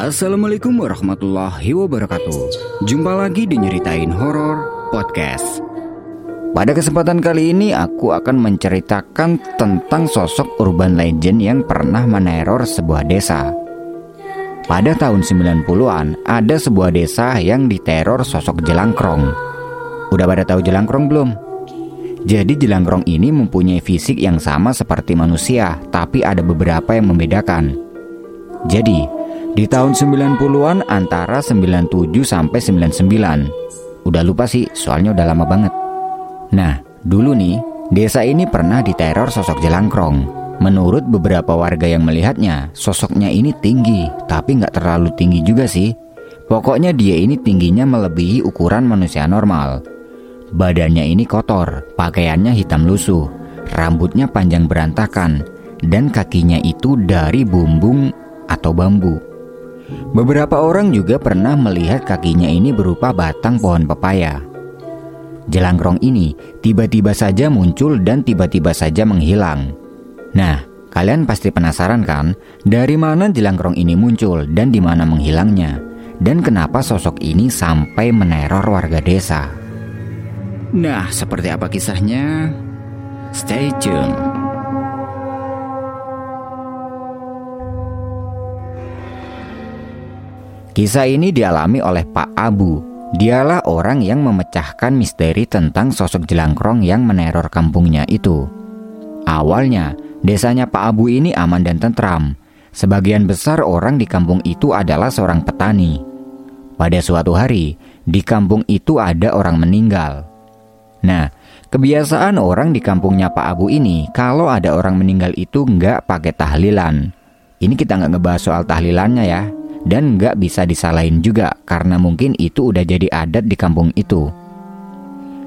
Assalamualaikum warahmatullahi wabarakatuh. Jumpa lagi di Nyeritain Horor Podcast. Pada kesempatan kali ini aku akan menceritakan tentang sosok urban legend yang pernah meneror sebuah desa. Pada tahun 90-an ada sebuah desa yang diteror sosok jelangkrong. Udah pada tahu jelangkrong belum? Jadi jelangkrong ini mempunyai fisik yang sama seperti manusia Tapi ada beberapa yang membedakan. Jadi di tahun 90-an antara 97 sampai 99. Udah lupa sih, soalnya udah lama banget. Nah, dulu nih, desa ini pernah diteror sosok jelangkrong. Menurut beberapa warga yang melihatnya, sosoknya ini tinggi, tapi nggak terlalu tinggi juga sih. Pokoknya dia ini tingginya melebihi ukuran manusia normal. Badannya ini kotor, pakaiannya hitam lusuh, rambutnya panjang berantakan, dan kakinya itu dari bumbung atau bambu. Beberapa orang juga pernah melihat kakinya ini berupa batang pohon pepaya. Jelangkrong ini tiba-tiba saja muncul dan tiba-tiba saja menghilang. Nah, kalian pasti penasaran kan, dari mana jelangkrong ini muncul dan di mana menghilangnya? Dan kenapa sosok ini sampai meneror warga desa? Nah, seperti apa kisahnya? Stay tuned. Kisah ini dialami oleh Pak Abu. Dialah orang yang memecahkan misteri tentang sosok jelangkrong yang meneror kampungnya itu. Awalnya, desanya Pak Abu ini aman dan tentram. Sebagian besar orang di kampung itu adalah seorang petani. Pada suatu hari, di kampung itu ada orang meninggal. Nah, kebiasaan orang di kampungnya Pak Abu ini, kalau ada orang meninggal itu nggak pakai tahlilan. Ini kita nggak ngebahas soal tahlilannya ya, dan nggak bisa disalahin juga karena mungkin itu udah jadi adat di kampung itu.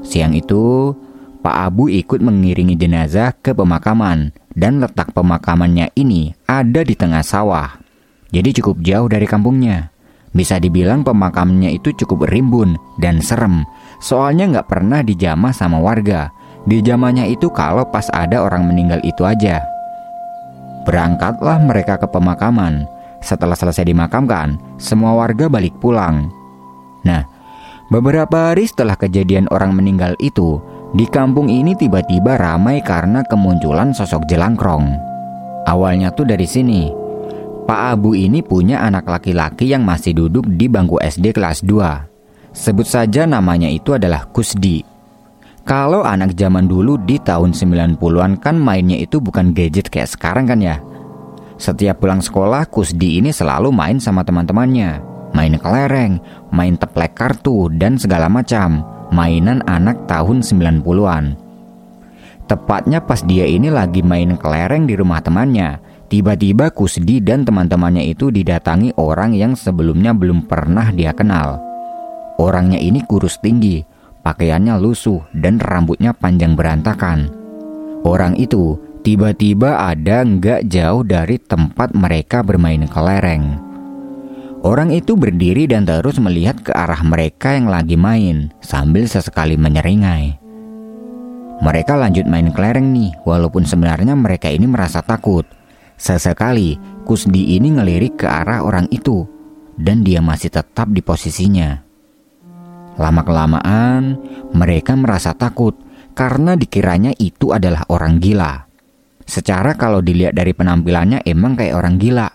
Siang itu, Pak Abu ikut mengiringi jenazah ke pemakaman dan letak pemakamannya ini ada di tengah sawah. Jadi cukup jauh dari kampungnya. Bisa dibilang pemakamannya itu cukup rimbun dan serem, soalnya nggak pernah dijamah sama warga. Dijamahnya itu kalau pas ada orang meninggal itu aja. Berangkatlah mereka ke pemakaman. Setelah selesai dimakamkan, semua warga balik pulang. Nah, beberapa hari setelah kejadian orang meninggal itu, di kampung ini tiba-tiba ramai karena kemunculan sosok jelangkrong. Awalnya tuh dari sini. Pak Abu ini punya anak laki-laki yang masih duduk di bangku SD kelas 2. Sebut saja namanya itu adalah Kusdi. Kalau anak zaman dulu di tahun 90-an kan mainnya itu bukan gadget kayak sekarang kan ya. Setiap pulang sekolah, Kusdi ini selalu main sama teman-temannya. Main kelereng, main teplek kartu, dan segala macam. Mainan anak tahun 90-an. Tepatnya pas dia ini lagi main kelereng di rumah temannya, tiba-tiba Kusdi dan teman-temannya itu didatangi orang yang sebelumnya belum pernah dia kenal. Orangnya ini kurus tinggi, pakaiannya lusuh, dan rambutnya panjang berantakan. Orang itu Tiba-tiba ada nggak jauh dari tempat mereka bermain kelereng. Orang itu berdiri dan terus melihat ke arah mereka yang lagi main sambil sesekali menyeringai. Mereka lanjut main kelereng nih, walaupun sebenarnya mereka ini merasa takut. Sesekali, Kusdi ini ngelirik ke arah orang itu, dan dia masih tetap di posisinya. Lama-kelamaan, mereka merasa takut karena dikiranya itu adalah orang gila. Secara kalau dilihat dari penampilannya emang kayak orang gila.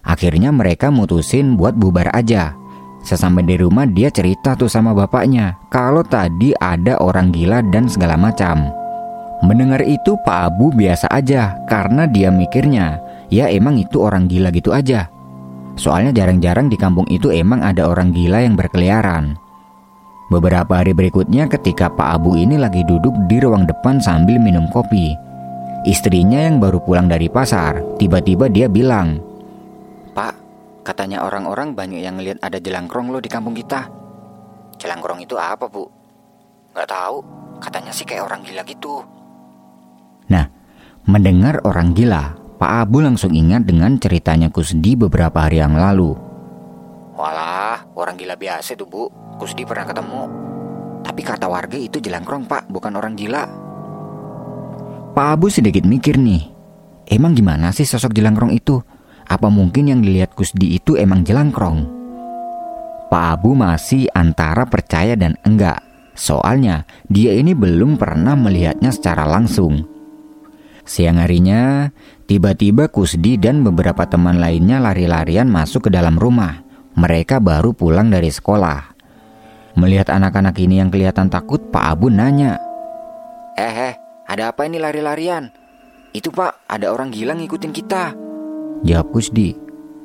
Akhirnya mereka mutusin buat bubar aja. Sesampai di rumah dia cerita tuh sama bapaknya kalau tadi ada orang gila dan segala macam. Mendengar itu Pak Abu biasa aja karena dia mikirnya ya emang itu orang gila gitu aja. Soalnya jarang-jarang di kampung itu emang ada orang gila yang berkeliaran. Beberapa hari berikutnya ketika Pak Abu ini lagi duduk di ruang depan sambil minum kopi. Istrinya yang baru pulang dari pasar, tiba-tiba dia bilang, Pak, katanya orang-orang banyak yang lihat ada jelangkrong lo di kampung kita. Jelangkrong itu apa, Bu? Gak tahu, katanya sih kayak orang gila gitu. Nah, mendengar orang gila, Pak Abu langsung ingat dengan ceritanya Kusdi beberapa hari yang lalu. Walah, orang gila biasa tuh, Bu. Kusdi pernah ketemu. Tapi kata warga itu jelangkrong, Pak, bukan orang gila. Pak Abu sedikit mikir nih. Emang gimana sih sosok jelangkrong itu? Apa mungkin yang dilihat Kusdi itu emang jelangkrong? Pak Abu masih antara percaya dan enggak. Soalnya dia ini belum pernah melihatnya secara langsung. Siang harinya, tiba-tiba Kusdi dan beberapa teman lainnya lari-larian masuk ke dalam rumah. Mereka baru pulang dari sekolah. Melihat anak-anak ini yang kelihatan takut, Pak Abu nanya, Eh, eh, ada apa ini lari-larian? Itu pak, ada orang gila ngikutin kita. Jawab Kusdi.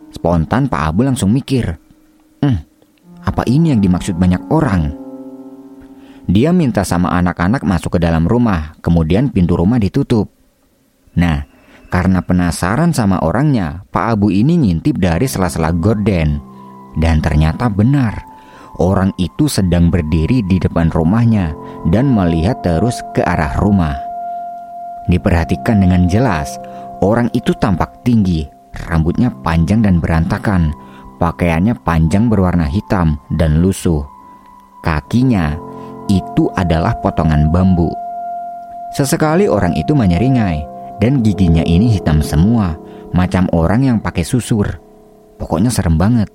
Spontan Pak Abu langsung mikir. Hmm, apa ini yang dimaksud banyak orang? Dia minta sama anak-anak masuk ke dalam rumah, kemudian pintu rumah ditutup. Nah, karena penasaran sama orangnya, Pak Abu ini ngintip dari sela-sela gorden. Dan ternyata benar, orang itu sedang berdiri di depan rumahnya dan melihat terus ke arah rumah. Diperhatikan dengan jelas, orang itu tampak tinggi, rambutnya panjang dan berantakan, pakaiannya panjang berwarna hitam dan lusuh. Kakinya itu adalah potongan bambu. Sesekali orang itu menyeringai, dan giginya ini hitam semua, macam orang yang pakai susur. Pokoknya serem banget.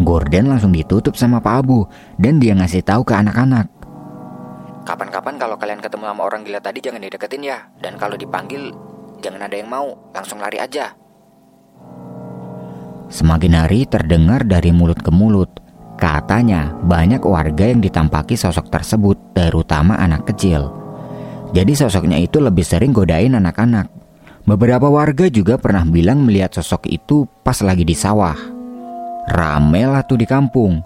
Gordon langsung ditutup sama Pak Abu, dan dia ngasih tahu ke anak-anak. Kapan-kapan kalau kalian ketemu sama orang gila tadi jangan dideketin ya. Dan kalau dipanggil jangan ada yang mau, langsung lari aja. Semakin hari terdengar dari mulut ke mulut. Katanya banyak warga yang ditampaki sosok tersebut, terutama anak kecil. Jadi sosoknya itu lebih sering godain anak-anak. Beberapa warga juga pernah bilang melihat sosok itu pas lagi di sawah. Rame lah tuh di kampung,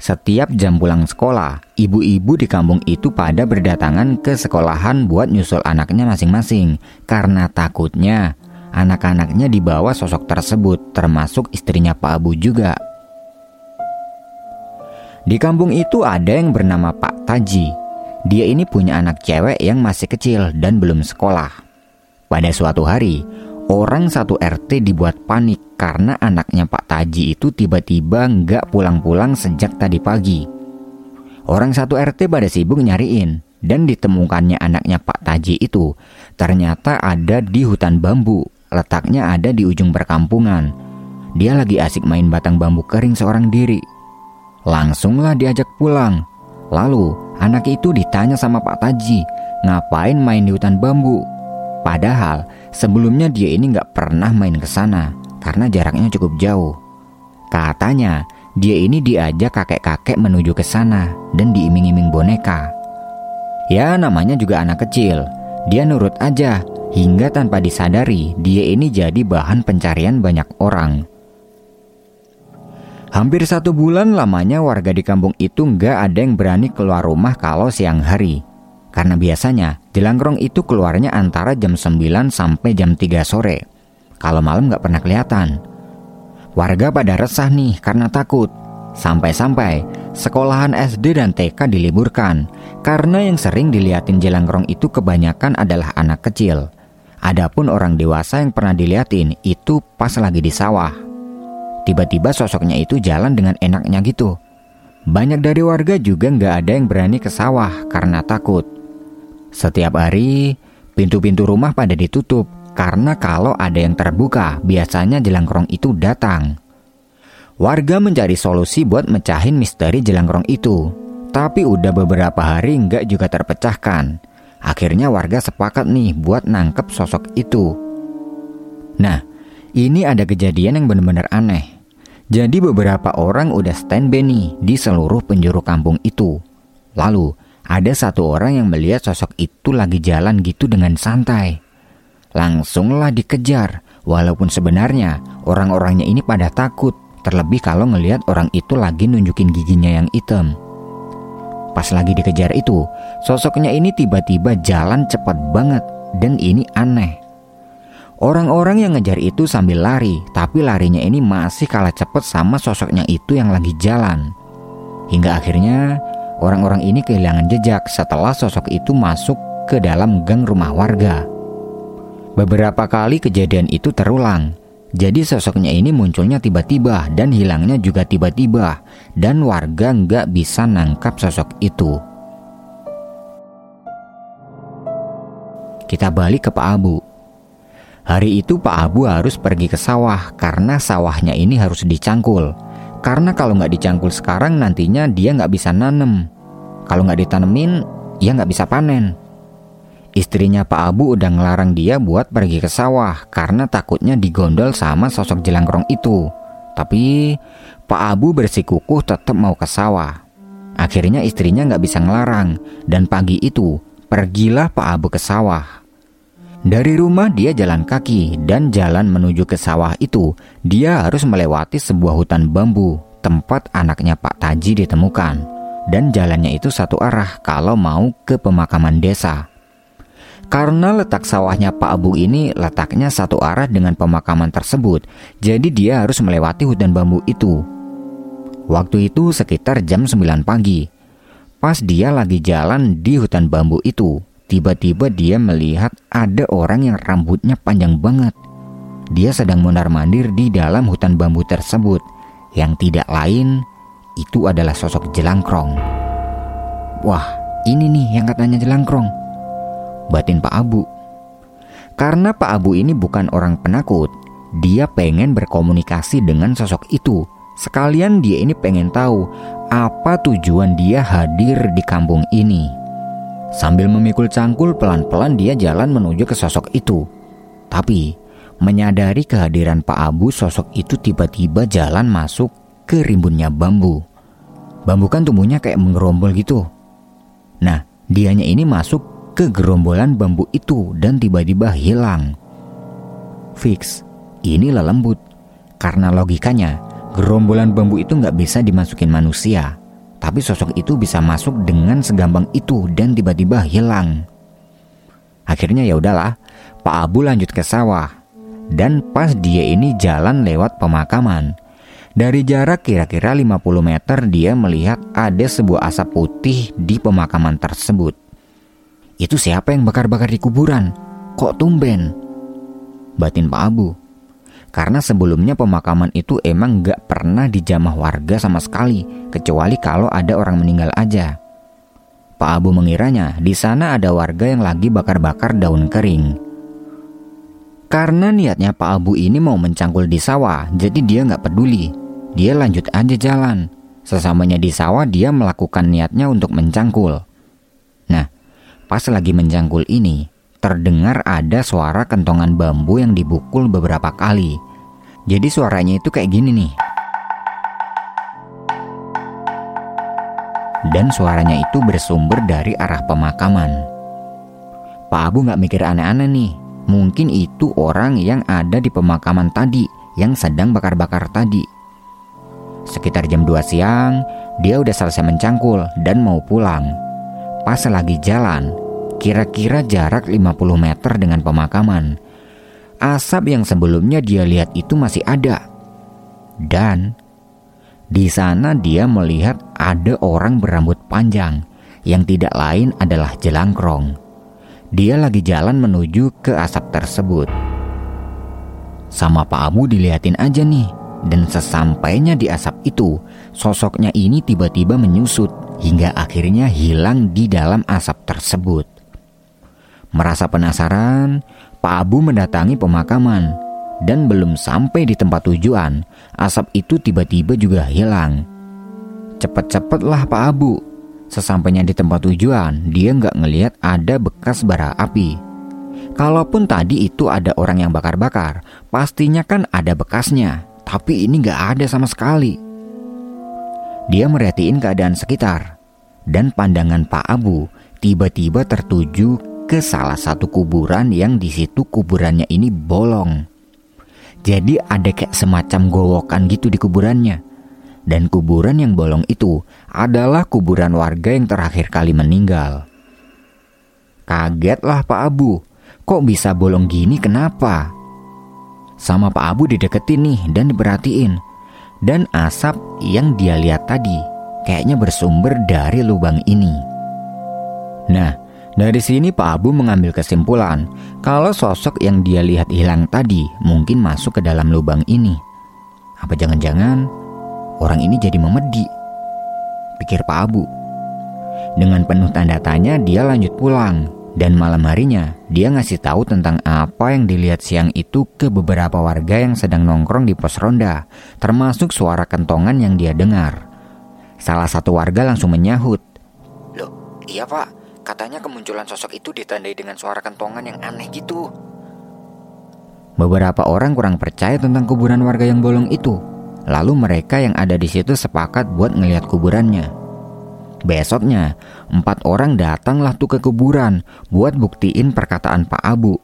setiap jam pulang sekolah, ibu-ibu di kampung itu pada berdatangan ke sekolahan buat nyusul anaknya masing-masing karena takutnya anak-anaknya dibawa sosok tersebut termasuk istrinya Pak Abu juga. Di kampung itu ada yang bernama Pak Taji. Dia ini punya anak cewek yang masih kecil dan belum sekolah. Pada suatu hari, Orang satu RT dibuat panik karena anaknya Pak Taji itu tiba-tiba nggak pulang-pulang sejak tadi pagi. Orang satu RT pada sibuk nyariin dan ditemukannya anaknya Pak Taji itu ternyata ada di hutan bambu, letaknya ada di ujung perkampungan. Dia lagi asik main batang bambu kering seorang diri. Langsunglah diajak pulang. Lalu anak itu ditanya sama Pak Taji, ngapain main di hutan bambu? Padahal Sebelumnya dia ini nggak pernah main ke sana karena jaraknya cukup jauh. Katanya dia ini diajak kakek-kakek menuju ke sana dan diiming-iming boneka. Ya namanya juga anak kecil. Dia nurut aja hingga tanpa disadari dia ini jadi bahan pencarian banyak orang. Hampir satu bulan lamanya warga di kampung itu nggak ada yang berani keluar rumah kalau siang hari. Karena biasanya jelangkrong itu keluarnya antara jam 9 sampai jam 3 sore. Kalau malam nggak pernah kelihatan. Warga pada resah nih karena takut. Sampai-sampai sekolahan SD dan TK diliburkan karena yang sering diliatin jelangkrong itu kebanyakan adalah anak kecil. Adapun orang dewasa yang pernah diliatin itu pas lagi di sawah. Tiba-tiba sosoknya itu jalan dengan enaknya gitu. Banyak dari warga juga nggak ada yang berani ke sawah karena takut. Setiap hari, pintu-pintu rumah pada ditutup karena kalau ada yang terbuka, biasanya jelangkrong itu datang. Warga mencari solusi buat mecahin misteri jelangkrong itu, tapi udah beberapa hari nggak juga terpecahkan. Akhirnya warga sepakat nih buat nangkep sosok itu. Nah, ini ada kejadian yang benar-benar aneh. Jadi beberapa orang udah standby nih di seluruh penjuru kampung itu. Lalu, ada satu orang yang melihat sosok itu lagi jalan gitu dengan santai. Langsunglah dikejar, walaupun sebenarnya orang-orangnya ini pada takut, terlebih kalau ngelihat orang itu lagi nunjukin giginya yang hitam. Pas lagi dikejar itu, sosoknya ini tiba-tiba jalan cepat banget dan ini aneh. Orang-orang yang ngejar itu sambil lari, tapi larinya ini masih kalah cepat sama sosoknya itu yang lagi jalan. Hingga akhirnya Orang-orang ini kehilangan jejak setelah sosok itu masuk ke dalam gang rumah warga. Beberapa kali kejadian itu terulang. Jadi sosoknya ini munculnya tiba-tiba dan hilangnya juga tiba-tiba dan warga nggak bisa nangkap sosok itu. Kita balik ke Pak Abu. Hari itu Pak Abu harus pergi ke sawah karena sawahnya ini harus dicangkul. Karena kalau nggak dicangkul sekarang nantinya dia nggak bisa nanem. Kalau nggak ditanemin, ya nggak bisa panen. Istrinya Pak Abu udah ngelarang dia buat pergi ke sawah karena takutnya digondol sama sosok jelangkrong itu. Tapi Pak Abu bersikukuh tetap mau ke sawah. Akhirnya istrinya nggak bisa ngelarang dan pagi itu pergilah Pak Abu ke sawah. Dari rumah dia jalan kaki dan jalan menuju ke sawah itu dia harus melewati sebuah hutan bambu tempat anaknya Pak Taji ditemukan dan jalannya itu satu arah kalau mau ke pemakaman desa. Karena letak sawahnya Pak Abu ini letaknya satu arah dengan pemakaman tersebut, jadi dia harus melewati hutan bambu itu. Waktu itu sekitar jam 9 pagi. Pas dia lagi jalan di hutan bambu itu, Tiba-tiba dia melihat ada orang yang rambutnya panjang banget. Dia sedang mondar-mandir di dalam hutan bambu tersebut, yang tidak lain itu adalah sosok jelangkrong. Wah, ini nih yang katanya jelangkrong. Batin Pak Abu. Karena Pak Abu ini bukan orang penakut, dia pengen berkomunikasi dengan sosok itu. Sekalian dia ini pengen tahu apa tujuan dia hadir di kampung ini. Sambil memikul cangkul pelan-pelan dia jalan menuju ke sosok itu. Tapi menyadari kehadiran Pak Abu sosok itu tiba-tiba jalan masuk ke rimbunnya bambu. Bambu kan tumbuhnya kayak mengerombol gitu. Nah, dianya ini masuk ke gerombolan bambu itu dan tiba-tiba hilang. Fix, ini lembut. Karena logikanya, gerombolan bambu itu nggak bisa dimasukin manusia. Tapi sosok itu bisa masuk dengan segampang itu dan tiba-tiba hilang. Akhirnya ya udahlah, Pak Abu lanjut ke sawah. Dan pas dia ini jalan lewat pemakaman. Dari jarak kira-kira 50 meter dia melihat ada sebuah asap putih di pemakaman tersebut. Itu siapa yang bakar-bakar di kuburan? Kok tumben? Batin Pak Abu. Karena sebelumnya pemakaman itu emang gak pernah dijamah warga sama sekali, kecuali kalau ada orang meninggal aja. Pak Abu mengiranya di sana ada warga yang lagi bakar-bakar daun kering. Karena niatnya Pak Abu ini mau mencangkul di sawah, jadi dia nggak peduli. Dia lanjut aja jalan. Sesamanya di sawah dia melakukan niatnya untuk mencangkul. Nah, pas lagi mencangkul ini, terdengar ada suara kentongan bambu yang dibukul beberapa kali. Jadi suaranya itu kayak gini nih. Dan suaranya itu bersumber dari arah pemakaman. Pak Abu nggak mikir aneh-aneh nih. Mungkin itu orang yang ada di pemakaman tadi yang sedang bakar-bakar tadi. Sekitar jam 2 siang, dia udah selesai mencangkul dan mau pulang. Pas lagi jalan, kira-kira jarak 50 meter dengan pemakaman. Asap yang sebelumnya dia lihat itu masih ada. Dan di sana dia melihat ada orang berambut panjang yang tidak lain adalah jelangkrong. Dia lagi jalan menuju ke asap tersebut. Sama Pak Abu dilihatin aja nih, dan sesampainya di asap itu, sosoknya ini tiba-tiba menyusut hingga akhirnya hilang di dalam asap tersebut. Merasa penasaran, Pak Abu mendatangi pemakaman dan belum sampai di tempat tujuan, asap itu tiba-tiba juga hilang. Cepet-cepetlah Pak Abu. Sesampainya di tempat tujuan, dia nggak ngelihat ada bekas bara api. Kalaupun tadi itu ada orang yang bakar-bakar, pastinya kan ada bekasnya. Tapi ini nggak ada sama sekali. Dia merhatiin keadaan sekitar, dan pandangan Pak Abu tiba-tiba tertuju ke salah satu kuburan yang di situ kuburannya ini bolong. Jadi ada kayak semacam gowokan gitu di kuburannya. Dan kuburan yang bolong itu adalah kuburan warga yang terakhir kali meninggal. Kagetlah Pak Abu, kok bisa bolong gini kenapa? Sama Pak Abu dideketin nih dan diperhatiin. Dan asap yang dia lihat tadi kayaknya bersumber dari lubang ini. Nah, dari sini Pak Abu mengambil kesimpulan kalau sosok yang dia lihat hilang tadi mungkin masuk ke dalam lubang ini. Apa jangan-jangan orang ini jadi memedi? Pikir Pak Abu. Dengan penuh tanda tanya dia lanjut pulang Dan malam harinya, dia ngasih tahu tentang apa yang dilihat siang itu ke beberapa warga yang sedang nongkrong di pos ronda, termasuk suara kentongan yang dia dengar. Salah satu warga langsung menyahut. Loh, iya pak, katanya kemunculan sosok itu ditandai dengan suara kentongan yang aneh gitu. Beberapa orang kurang percaya tentang kuburan warga yang bolong itu. Lalu mereka yang ada di situ sepakat buat ngelihat kuburannya. Besoknya, empat orang datanglah tuh ke kuburan buat buktiin perkataan Pak Abu.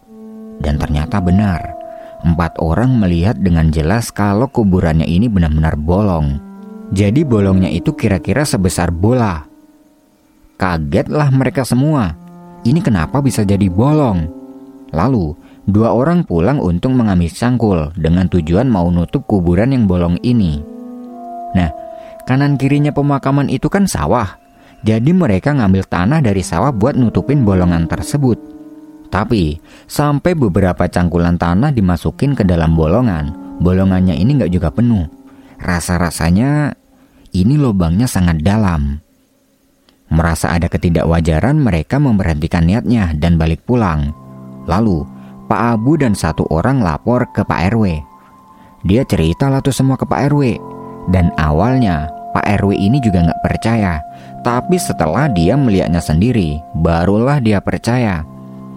Dan ternyata benar. Empat orang melihat dengan jelas kalau kuburannya ini benar-benar bolong. Jadi bolongnya itu kira-kira sebesar bola. Kagetlah mereka semua. Ini kenapa bisa jadi bolong? Lalu, dua orang pulang untuk mengambil cangkul dengan tujuan mau nutup kuburan yang bolong ini. Nah, kanan kirinya pemakaman itu kan sawah. Jadi mereka ngambil tanah dari sawah buat nutupin bolongan tersebut. Tapi sampai beberapa cangkulan tanah dimasukin ke dalam bolongan, bolongannya ini nggak juga penuh. Rasa-rasanya ini lubangnya sangat dalam. Merasa ada ketidakwajaran, mereka memberhentikan niatnya dan balik pulang. Lalu, Pak Abu dan satu orang lapor ke Pak RW. Dia cerita lah tuh semua ke Pak RW. Dan awalnya, Pak RW ini juga nggak percaya tapi setelah dia melihatnya sendiri, barulah dia percaya.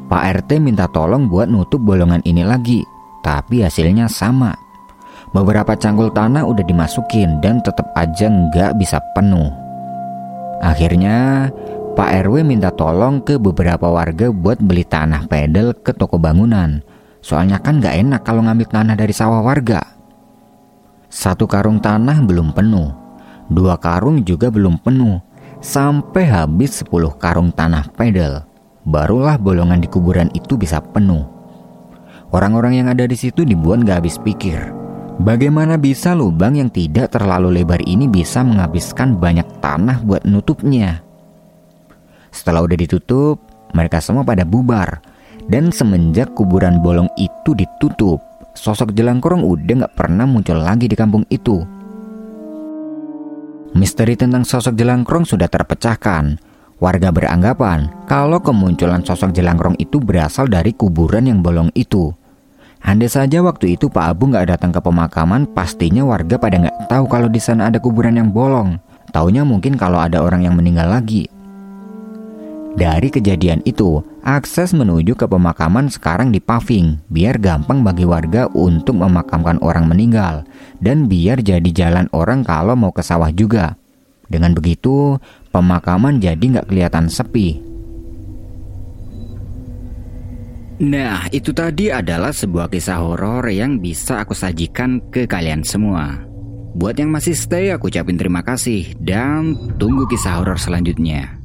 Pak RT minta tolong buat nutup bolongan ini lagi, tapi hasilnya sama. Beberapa cangkul tanah udah dimasukin dan tetap aja nggak bisa penuh. Akhirnya, Pak RW minta tolong ke beberapa warga buat beli tanah pedel ke toko bangunan. Soalnya kan nggak enak kalau ngambil tanah dari sawah warga. Satu karung tanah belum penuh, dua karung juga belum penuh, Sampai habis 10 karung tanah pedal, barulah bolongan di kuburan itu bisa penuh. Orang-orang yang ada di situ dibuat gak habis pikir. Bagaimana bisa lubang yang tidak terlalu lebar ini bisa menghabiskan banyak tanah buat nutupnya? Setelah udah ditutup, mereka semua pada bubar. Dan semenjak kuburan bolong itu ditutup, sosok jelangkorong udah gak pernah muncul lagi di kampung itu. Misteri tentang sosok jelangkrong sudah terpecahkan. Warga beranggapan kalau kemunculan sosok jelangkrong itu berasal dari kuburan yang bolong itu. Andai saja waktu itu Pak Abu nggak datang ke pemakaman, pastinya warga pada nggak tahu kalau di sana ada kuburan yang bolong. Taunya mungkin kalau ada orang yang meninggal lagi. Dari kejadian itu, akses menuju ke pemakaman sekarang dipaving biar gampang bagi warga untuk memakamkan orang meninggal dan biar jadi jalan orang kalau mau ke sawah juga. Dengan begitu, pemakaman jadi nggak kelihatan sepi. Nah, itu tadi adalah sebuah kisah horor yang bisa aku sajikan ke kalian semua. Buat yang masih stay, aku ucapin terima kasih dan tunggu kisah horor selanjutnya.